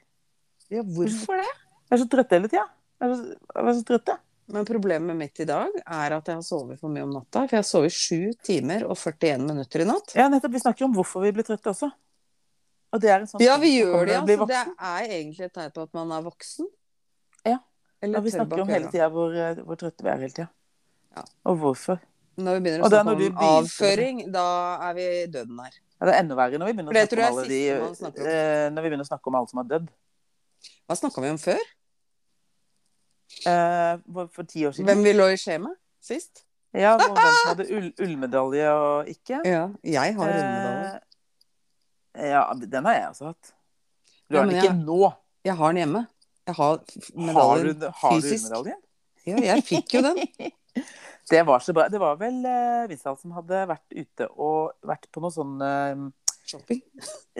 Ja, hvorfor det? Jeg er så trøtt hele tida. Jeg er så- er så trøtte. Men problemet mitt i dag er at jeg har sovet for mye om natta. For jeg har sovet 7 timer og 41 minutter i natt. Ja, nettopp. Vi snakker om hvorfor vi blir trøtte også. Og det er en sånn Ja, vi gjør det. Altså, det er egentlig et tegn på at man er voksen. Ja. Eller Ja, vi snakker om hele tida hvor, eh, hvor trøtte vi er hele tida. Ja. Og hvorfor. Når vi begynner å snakke om begynner... avføring, da er vi døden her. Ja, det er enda verre når vi begynner å snakke om alle de eh, Når vi begynner å snakke om alle som har dødd. Hva snakka vi om før? Eh, for, ti år siden. Hvem vi lå i skje med sist? Ja, og hvem som hadde ull, ullmedalje og ikke. Ja, jeg har ullmedalje. Eh, ja, den har jeg også hatt. Du Ja, har den ikke jeg- nå. Jeg har den hjemme. Jeg har f- Har medaljen du, har du ullmedalje? Ja, jeg fikk jo den. <laughs> Det var så bra. Det var vel uh, Vinsdal som hadde vært ute og vært på noe sånn eh, Shopping.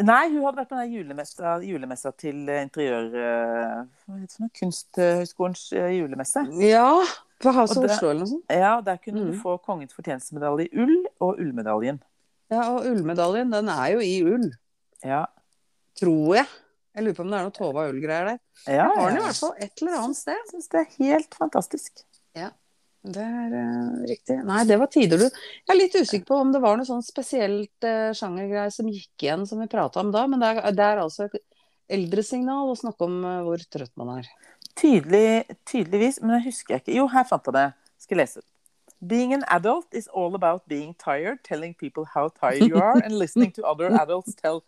Nei, hun hadde vært på den julemessa, julemessa til eh, interiør... eh, hva heter det? for noe? Kunsthøgskolens eh, julemesse. Ja. På House of Oslo eller noe sånt. Ja, Der kunne du Mm. få Kongens fortjenestemedalje i ull og ullmedaljen. Ja, og ullmedaljen, den er jo i ull. Ja. Tror jeg. Jeg lurer på om det er noe Tova ull-greier der. ja Jeg har den i hvert fall et eller annet sted. Jeg syns det er helt fantastisk. Det er uh, riktig. Nei, det var tider, du. Jeg er litt usikker på om det var noe sånn spesielt uh, sjangergreie som gikk igjen, som vi prata om da. Men det er, det er altså et eldresignal å snakke om uh, hvor trøtt man er. Tydelig, tydeligvis, men det husker jeg ikke. Jo, her fant jeg det. Skal lese. Being an adult is all about being tired, telling people how tired you are, and listening to other adults tell,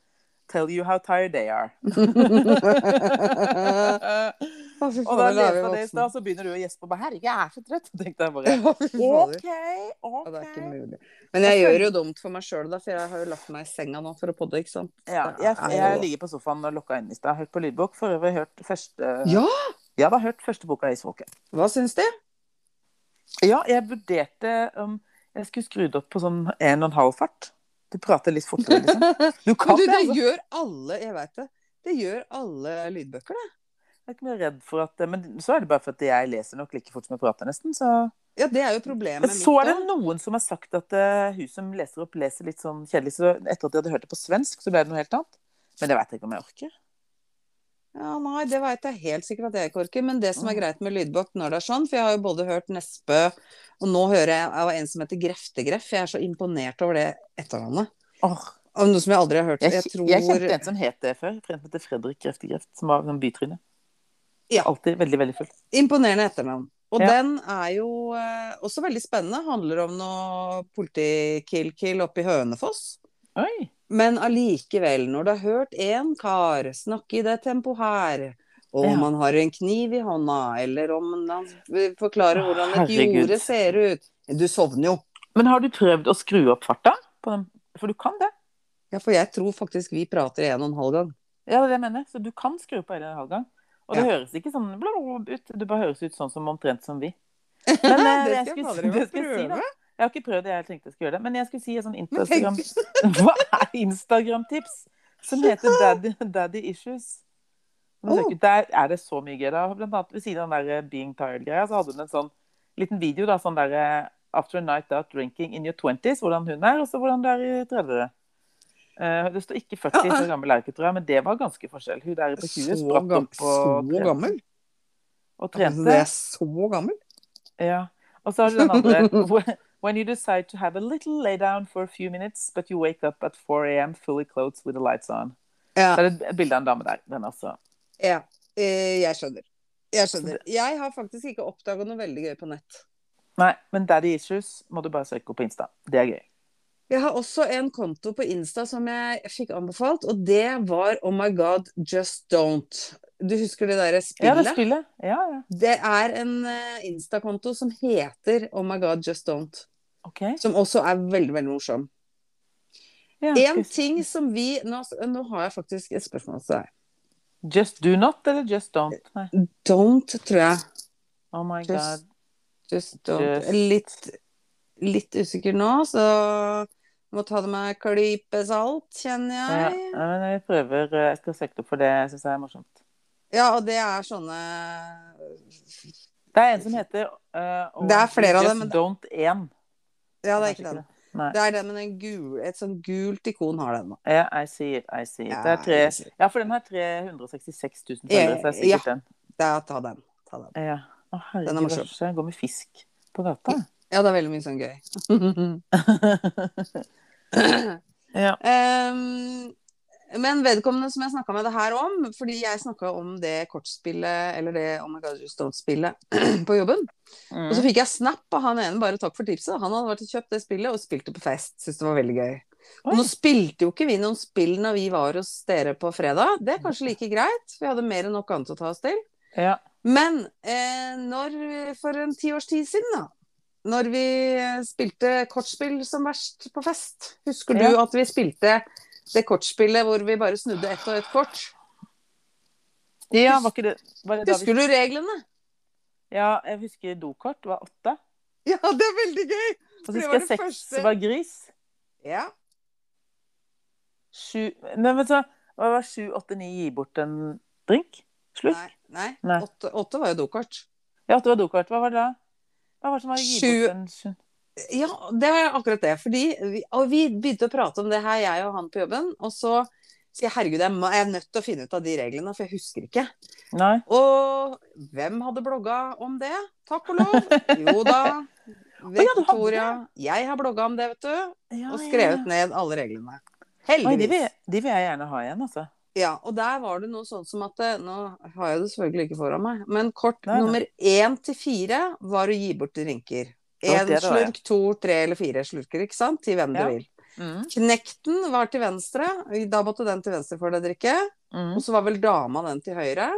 tell you how tired they are. <laughs> <laughs> Og da da leste jeg det i stad, så begynner du å gjespe. og bare, Herregud, jeg er så trøtt. Tenkte jeg bare OK. OK, Ja, det er ikke mulig. Men jeg gjør jo dumt for meg sjøl, for jeg har jo lagt meg i senga nå for å podde, ikke sant. Ja, jeg, jeg ligger på sofaen og lukka inne i stad. Hørt på lydbok. For øvrig hørt første Ja, Jeg da hørt første boka i Isfolket. hva syns de? Ja, jeg vurderte om jeg skulle skrudd opp på sånn en og en halv fart. Du prater litt fortere, liksom. <laughs> Du kan Men du, det, det altså. gjør alle, jeg veit det. Det gjør alle lydbøker, det. Jeg er ikke mer redd for at Men så er det bare for at jeg leser nok like fort som jeg prater, nesten. Så Ja, det er jo problemet Men så er det noen som har sagt at uh, hun som leser opp, leser litt sånn kjedelig. Så etter at de hadde hørt det på svensk, så ble det noe helt annet. Men det veit jeg ikke om jeg orker. Ja, nei, det veit jeg helt sikkert at jeg ikke orker. Men det som er Mm. greit med lydbok når det er sånn, for jeg har jo både hørt Nesbø, og nå hører jeg av en som heter Greftegreff. Jeg er så imponert over det etternavnet. Oh. Av noe som jeg aldri har hørt. jeg, Jeg tror jeg kjente en som het det før. En som heter Fredrik Greftegreft, som var sånn bytryne. Ja. Alltid veldig, veldig full. Imponerende etternavn. Og Ja. den er jo eh, også veldig spennende. Handler om noe politi-kill-kill oppe i Hønefoss. Oi. Men allikevel, når du har hørt én kar snakke i det tempoet her, og Ja. man har en kniv i hånda, eller om han forklarer hvordan et jorde ser ut Du sovner jo. Men har du prøvd å skru opp farta? På den? For du kan det. Ja, for jeg tror faktisk vi prater en og en halv gang. Ja, det er det jeg mener. Så du kan skru på en og en halv gang. Og det Ja. høres ikke sånn ut. Det bare høres ut sånn som omtrent som vi. <laughs> Men, eh, det jeg skal jeg skulle- fader det skal jeg si, da. Jeg har ikke prøvd det, jeg tenkte jeg skulle gjøre det. Men jeg skulle si et sånt Instagram <laughs> Hva er Instagram-tips? Som heter Daddy, Daddy Issues. Ut. Der er det så mye gøy. da. Blant annet ved siden av den der Being Tired-greia, så hadde hun en sånn liten video. da, sånn der, After a night out drinking in your twenties, hvordan hun er, og så hvordan du er i 30. Eh, det står ikke 40, så gammel er hun ikke, tror jeg, men det var ganske forskjell. Hun der på 20 Så, spratt opp og så gammel? Og trente. det er så gammel? Ja. Og så har du den andre <laughs> When you decide to have a little lay down for a few minutes, but you wake up at 4 a.m. fully clothed with the lights on. Ja. Så er det et bilde av en dame der. Den også. ja. Eh, jeg skjønner. Jeg skjønner. Jeg har faktisk ikke oppdaga noe veldig gøy på nett. Nei, men Daddy Issues må du bare søke opp på Insta. Det er gøy. Jeg har også en konto på Insta som jeg fikk anbefalt, og det var Oh my god, just don't. Du husker det derre Ja, det spillet. Ja, ja. Det er en eh, Insta-konto som heter Oh my god, just don't. Okay. Som også er veldig, veldig morsom. Ja, En skal ting som vi Nå, nå har jeg faktisk et spørsmål til deg. Just do not, eller just don't? Nei. Don't, tror jeg. Oh my Just- god. Just don't. Just- Litt, litt usikker nå, så må ta det med klype salt, kjenner Ja, jeg. ja, men vi prøver eh, Jeg skal søke opp, for det syns jeg er morsomt. Ja, og det er sånne Det er en som heter eh, oh, Det er flere av dem, men Don't 1. Ja, det er ikke den. Nei. Det er den med den gul, et sånn gult ikon har den. nå. Ja, I see it, I see it. Ja, Det er tre, ja, for den har 366 000 følgere, så det er Ja. sikkert den. Det er, ta den. Ta den. Ja. Å, herregud, Den er morsom. går med fisk på gata. Ja, det er veldig mye sånn gøy. <laughs> <clears throat> ja. Um, men vedkommende som jeg snakka med det her om, fordi jeg snakka om det kortspillet, eller det Oh my God You Don't-spillet <clears throat> på jobben. Mm. Og så fikk jeg snap av han ene, bare takk for tipset. Han hadde vært og kjøpt det spillet og spilt det på fest. Syns det var veldig gøy. Og nå spilte jo ikke vi noen spill når vi var hos dere på fredag. Det er kanskje like greit, vi hadde mer enn nok annet å ta oss til. ja. Men eh, når, for en ti års tid siden, da, når vi spilte kortspill som verst på fest, husker du Ja. at vi spilte det kortspillet hvor vi bare snudde ett og ett kort? ja, var ikke det, var det da vi Husker du reglene? Ja, jeg husker dokort var åtte. Ja, det er veldig gøy! Og så det husker var jeg seks første. var gris. Ja. Sju Men så hva, var sju, åtte, ni gi bort en drink? Slutt? Nei. nei. Nei. Åtte, åtte var jo dokort. Ja, åtte var dokort. Hva var det da? Hva var det som var gitt? Ja, det er akkurat det. Fordi vi, vi begynte å prate om det her, jeg og han på jobben. Og så sier jeg herregud, jeg, jeg er nødt til å finne ut av de reglene, for jeg husker ikke. Nei. Og hvem hadde blogga om det? Takk og lov. Jo da. <laughs> Victoria. Jeg har blogga om det, vet du. Og skrevet ned alle reglene. Oi, de, vil, de vil jeg gjerne ha igjen, altså. Ja, og der var det noe sånn som at eh, Nå har jeg det selvfølgelig ikke foran meg, men kort Nei, nei. nummer én til fire var å gi bort drinker. Én slurk, to, tre eller fire slurker, ikke sant? Til hvem Ja. du vil. Mm. Knekten var til venstre. Da måtte den til venstre for deg drikke. Mm. Og så var vel dama den til høyre.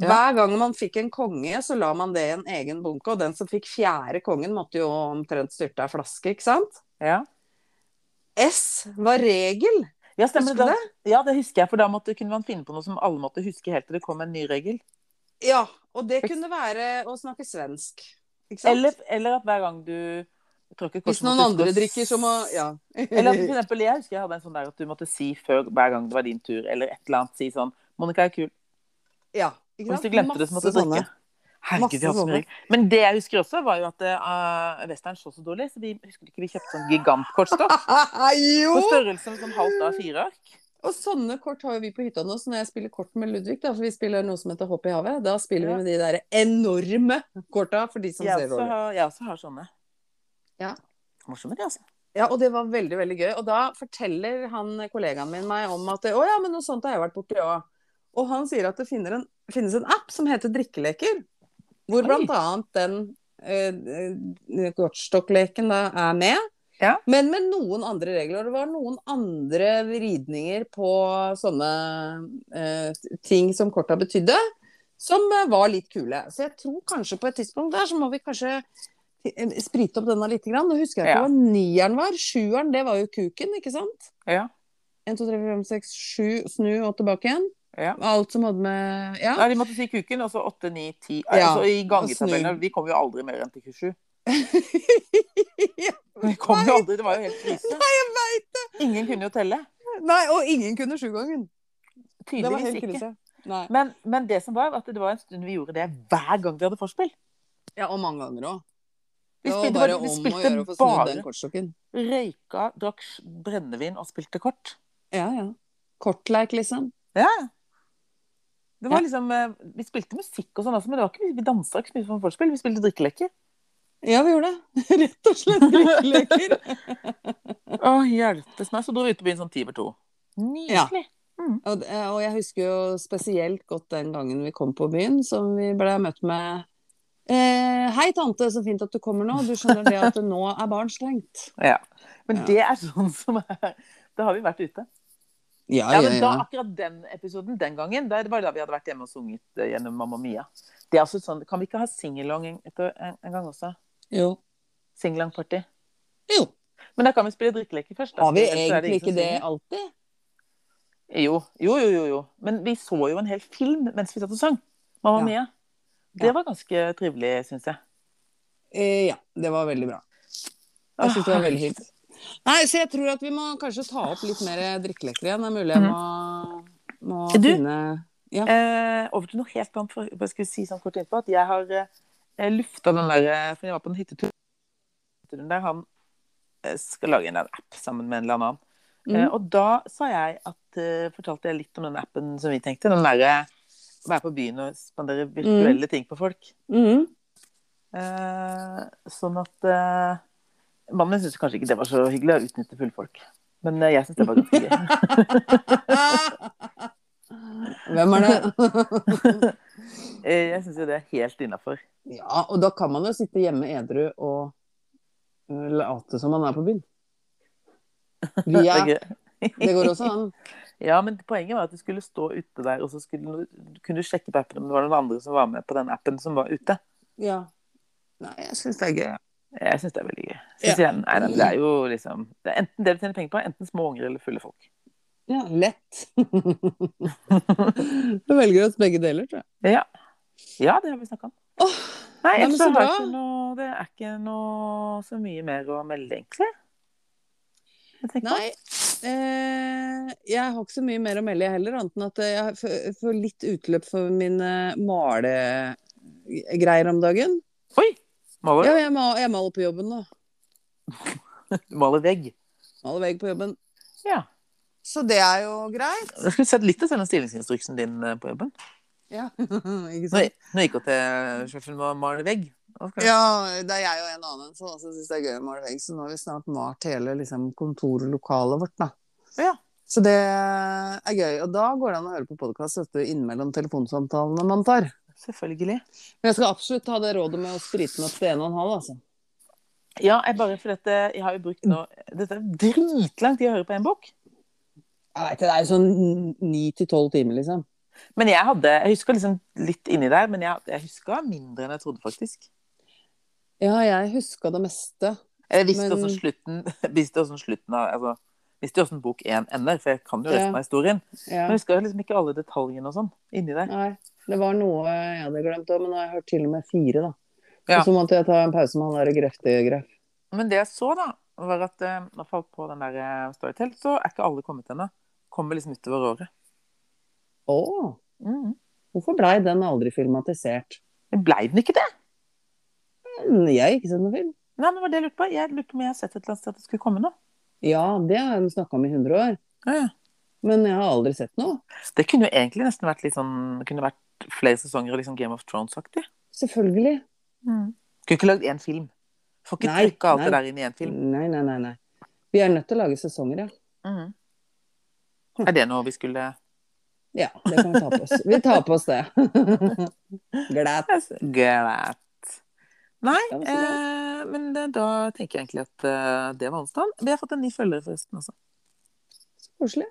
Ja. Hver gang man fikk en konge, så la man det i en egen bunke. Og den som fikk fjerde kongen, måtte jo omtrent styrte ei flaske, ikke sant? Ja. S var regel. Ja, stemmer det. Ja, det husker jeg, for da måtte, kunne man finne på noe som alle måtte huske helt til det kom en ny regel. Ja, og det kunne være å snakke svensk. Ikke sant? Eller, eller at hver gang du Hvis noen andre drikker, så må Ja. Eller for eksempel, jeg husker jeg hadde en sånn der at du måtte si før hver gang det var din tur, eller et eller annet, si sånn 'Monica er kul'. ja Og hvis du glemte det, så måtte du drikke. sånne. Herregud, Masse sånne. Men det jeg husker også, var jo at uh, Western så så dårlig, så vi husker ikke vi kjøpte sånn gigantkortstoff. <laughs> jo! på størrelse med sånn halvt av fire ark. Og sånne kort har jo vi på hytta nå, så når jeg spiller kort med Ludvig, da, for vi spiller noe som heter Hopp i havet, da spiller Ja. vi med de der enorme korta for de som Jeg ser dårlig. jeg også har sånne. Ja. Morsomme, de, altså. Ja, og det var veldig, veldig gøy. Og da forteller han kollegaen min meg om at å ja, men noe sånt har jeg vært borti òg. Og han sier at det en, finnes en app som heter Drikkeleker, hvor bl.a. den uh, kortstokkleken da er med. Ja. Men med noen andre regler. Og det var noen andre vridninger på sånne uh, ting som korta betydde, som eh, var litt kule. Så jeg tror kanskje på et tidspunkt der så må vi kanskje eh, sprite opp denne litt. Grann. Nå husker jeg ikke Ja. hva nieren var. Sjueren, det var jo kuken, ikke sant? Ja. 1, 2, 3, 4, 5, 6, 7, snu og tilbake igjen. Ja. Alt som hadde med Ja. Nei, de måtte si kuken, og så 8, 9, 10 altså, I gangetabellene. Vi kom jo aldri mer enn til 27. <laughs> Vi kom jo aldri, Det var jo helt krise. Nei, jeg veit det! Ingen kunne jo telle. Nei, og ingen kunne sjugangen. Det Tydeligvis ikke. Men, men det som var, at det var en stund vi gjorde det hver gang vi hadde forspill. Ja, og mange ganger òg. Vi spilte, bare vi om å spilte gjøre å få snudd den bare kortstokken. røyka, drakk brennevin og spilte kort. Ja, ja. Kortleik, liksom. Ja. Det var Ja. liksom, eh, Vi spilte musikk og sånn, også, men det var ikke, vi dansa ikke så mye som vorspiel. Vi spilte drikkeleker. Ja, vi gjorde det. <laughs> Rett og slett drikkeleker. <laughs> Å, hjelpes meg. Så dro vi ut på byen sånn ti over to. Nydelig. Og, Mm. og jeg husker jo spesielt godt den gangen vi kom på byen, som vi ble møtt med eh, Hei, tante, så fint at du kommer nå. Du skjønner det at nå er barn slengt. <laughs> Ja. Men Ja. det er sånn som er Da har vi vært ute. Ja, Ja, men da, akkurat den episoden den gangen, der var da vi hadde vært hjemme og sunget eh, gjennom Mamma Mia. Det er altså sånn, Kan vi ikke ha singalong en, en, gang også? Jo. Singalong-party. jo. Men da kan vi spille drikkeleker først. da. Har vi egentlig ikke det alltid? Jo, jo, jo, jo, jo. Men vi så jo en hel film mens vi satt og sang. Mamma Ja. Mia. Det Ja. var ganske trivelig, syns jeg. Eh, ja, det var veldig bra. Jeg syns det var veldig fint. Nei, så jeg tror at vi må kanskje ta opp litt mer drikkeleker igjen. Det er mulig jeg må, må Du? finne Ja. Eh, over til noe helt annet. For, jeg skulle si sånn kort innpå at jeg har eh, lufta den der eh, For jeg var på en hyttetur der han eh, skal lage en app sammen med en eller annen. Eh, Mm. og da sa jeg at eh, fortalte jeg litt om den appen som vi tenkte. Den derre være på byen og spandere virtuelle ting på folk. Mm. Eh, sånn at Mannen min syntes kanskje ikke det var så hyggelig å utnytte fullfolk. Men eh, jeg syns det var ganske gøy. <laughs> Hvem er det? <laughs> Eh, jeg syns jo det er helt innafor. ja, og da kan man jo sitte hjemme edru og uh, late som man er på byen. Via <laughs> Det går også an. Ja, men poenget var at du skulle stå ute der, og så skulle, kunne du sjekke på appen om det var noen andre som var med på den appen som var ute. Ja. Nei, jeg syns det er gøy. Jeg syns det er veldig gøy. Ja. jeg, nei, nei, det er jo liksom det er enten det du tjener penger på, enten små unger eller fulle folk. Ja, lett. <laughs> du velger oss begge deler, tror jeg. Ja, ja det har vi snakka om. Nei, Nei, ellers så har ikke noe Det er ikke noe så mye mer å melde, egentlig. Nei. Eh, jeg har ikke så mye mer å melde, jeg heller, annet enn at jeg får- litt utløp for mine malegreier om dagen. Oi! Maler Ja, jeg, maler, jeg maler på jobben da. <laughs> du maler vegg. Maler vegg på jobben. Ja. Så det er jo greit. Jeg skulle sett litt av denne stillingsinstruksen din eh, på jobben. Ja, <laughs> ikke sant? nå gikk hun til sjefen med å male vegg. Okay. Ja, det er jeg og en annen som også syns det er gøy å male vegg, så nå har vi snart malt hele liksom, kontorlokalet vårt, da. Ja. Så det er gøy. Og da går det an å høre på podkast innimellom telefonsamtalene man tar. Selvfølgelig. Men jeg skal absolutt ha det rådet med å sprite meg opp til 1,5, altså. Ja, jeg bare for dette Jeg har jo brukt nå Dette er dritlang tid å høre på en bok. Jeg vet, det er jo sånn ni til tolv timer, liksom. Men jeg hadde Jeg husker liksom litt inni der, men jeg, jeg huska mindre enn jeg trodde, faktisk. Ja, jeg huska det meste. Jeg visste Men- åssen slutten <laughs> Visste også slutten av altså, Visste hvordan bok én ender, for jeg kan jo resten Ja. av historien. Ja. Men jeg husker liksom ikke alle detaljene og sånn inni der. Nei, det var noe jeg hadde glemt òg, men nå har jeg hørt til og med fire, da. Ja. Og så måtte jeg ta en pause med han derre grefte-greff. Men det jeg så, da, var at eh, når folk på den der eh, Storytel, så er ikke alle kommet ennå. Kommer liksom utover året. Å, Mm. hvorfor blei den aldri filmatisert? Blei den ikke det? Jeg har ikke sett noen film. Nei, men var det jeg lurte på. Jeg lurte på om jeg har sett et eller annet sted at det skulle komme noe. Ja, det har de snakka om i 100 år, Ja, ja. men jeg har aldri sett noe. Det kunne jo egentlig nesten vært litt sånn Det kunne vært flere sesonger liksom Game of Thrones-aktig. Selvfølgelig. Mm. Kunne ikke lagd én film. Får ikke trykka alt nei. det der inn i én film. Nei, nei, nei, nei. Vi er nødt til å lage sesonger, ja. Mm. Er det noe vi skulle Ja, det kan vi ta på oss. Vi tar på oss det. <laughs> Glatt. Glatt. Nei, eh, men det, da tenker jeg egentlig at uh, det var onsdag. Vi har fått en ny følger forresten også. Så koselig.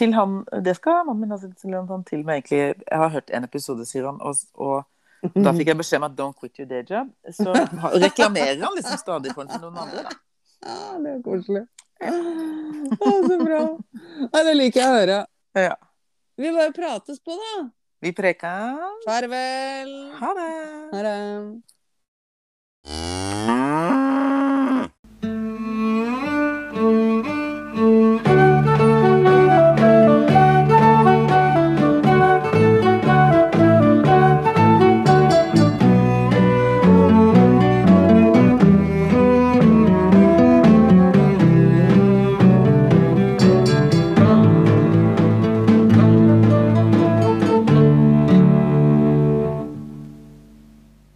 Til han, det skal mannen min ha sagt til han til meg egentlig Jeg har hørt en episode, sier han, og, og da fikk jeg beskjed om at 'don't quit your day job'. Så <laughs> reklamerer han liksom stadig for noen andre, da. Ja, det er koselig. Ja, så bra. Ja, det liker jeg å høre. Ja. Vi bare prates på, da. Vi preker. Farvel. Ha det. Ha det.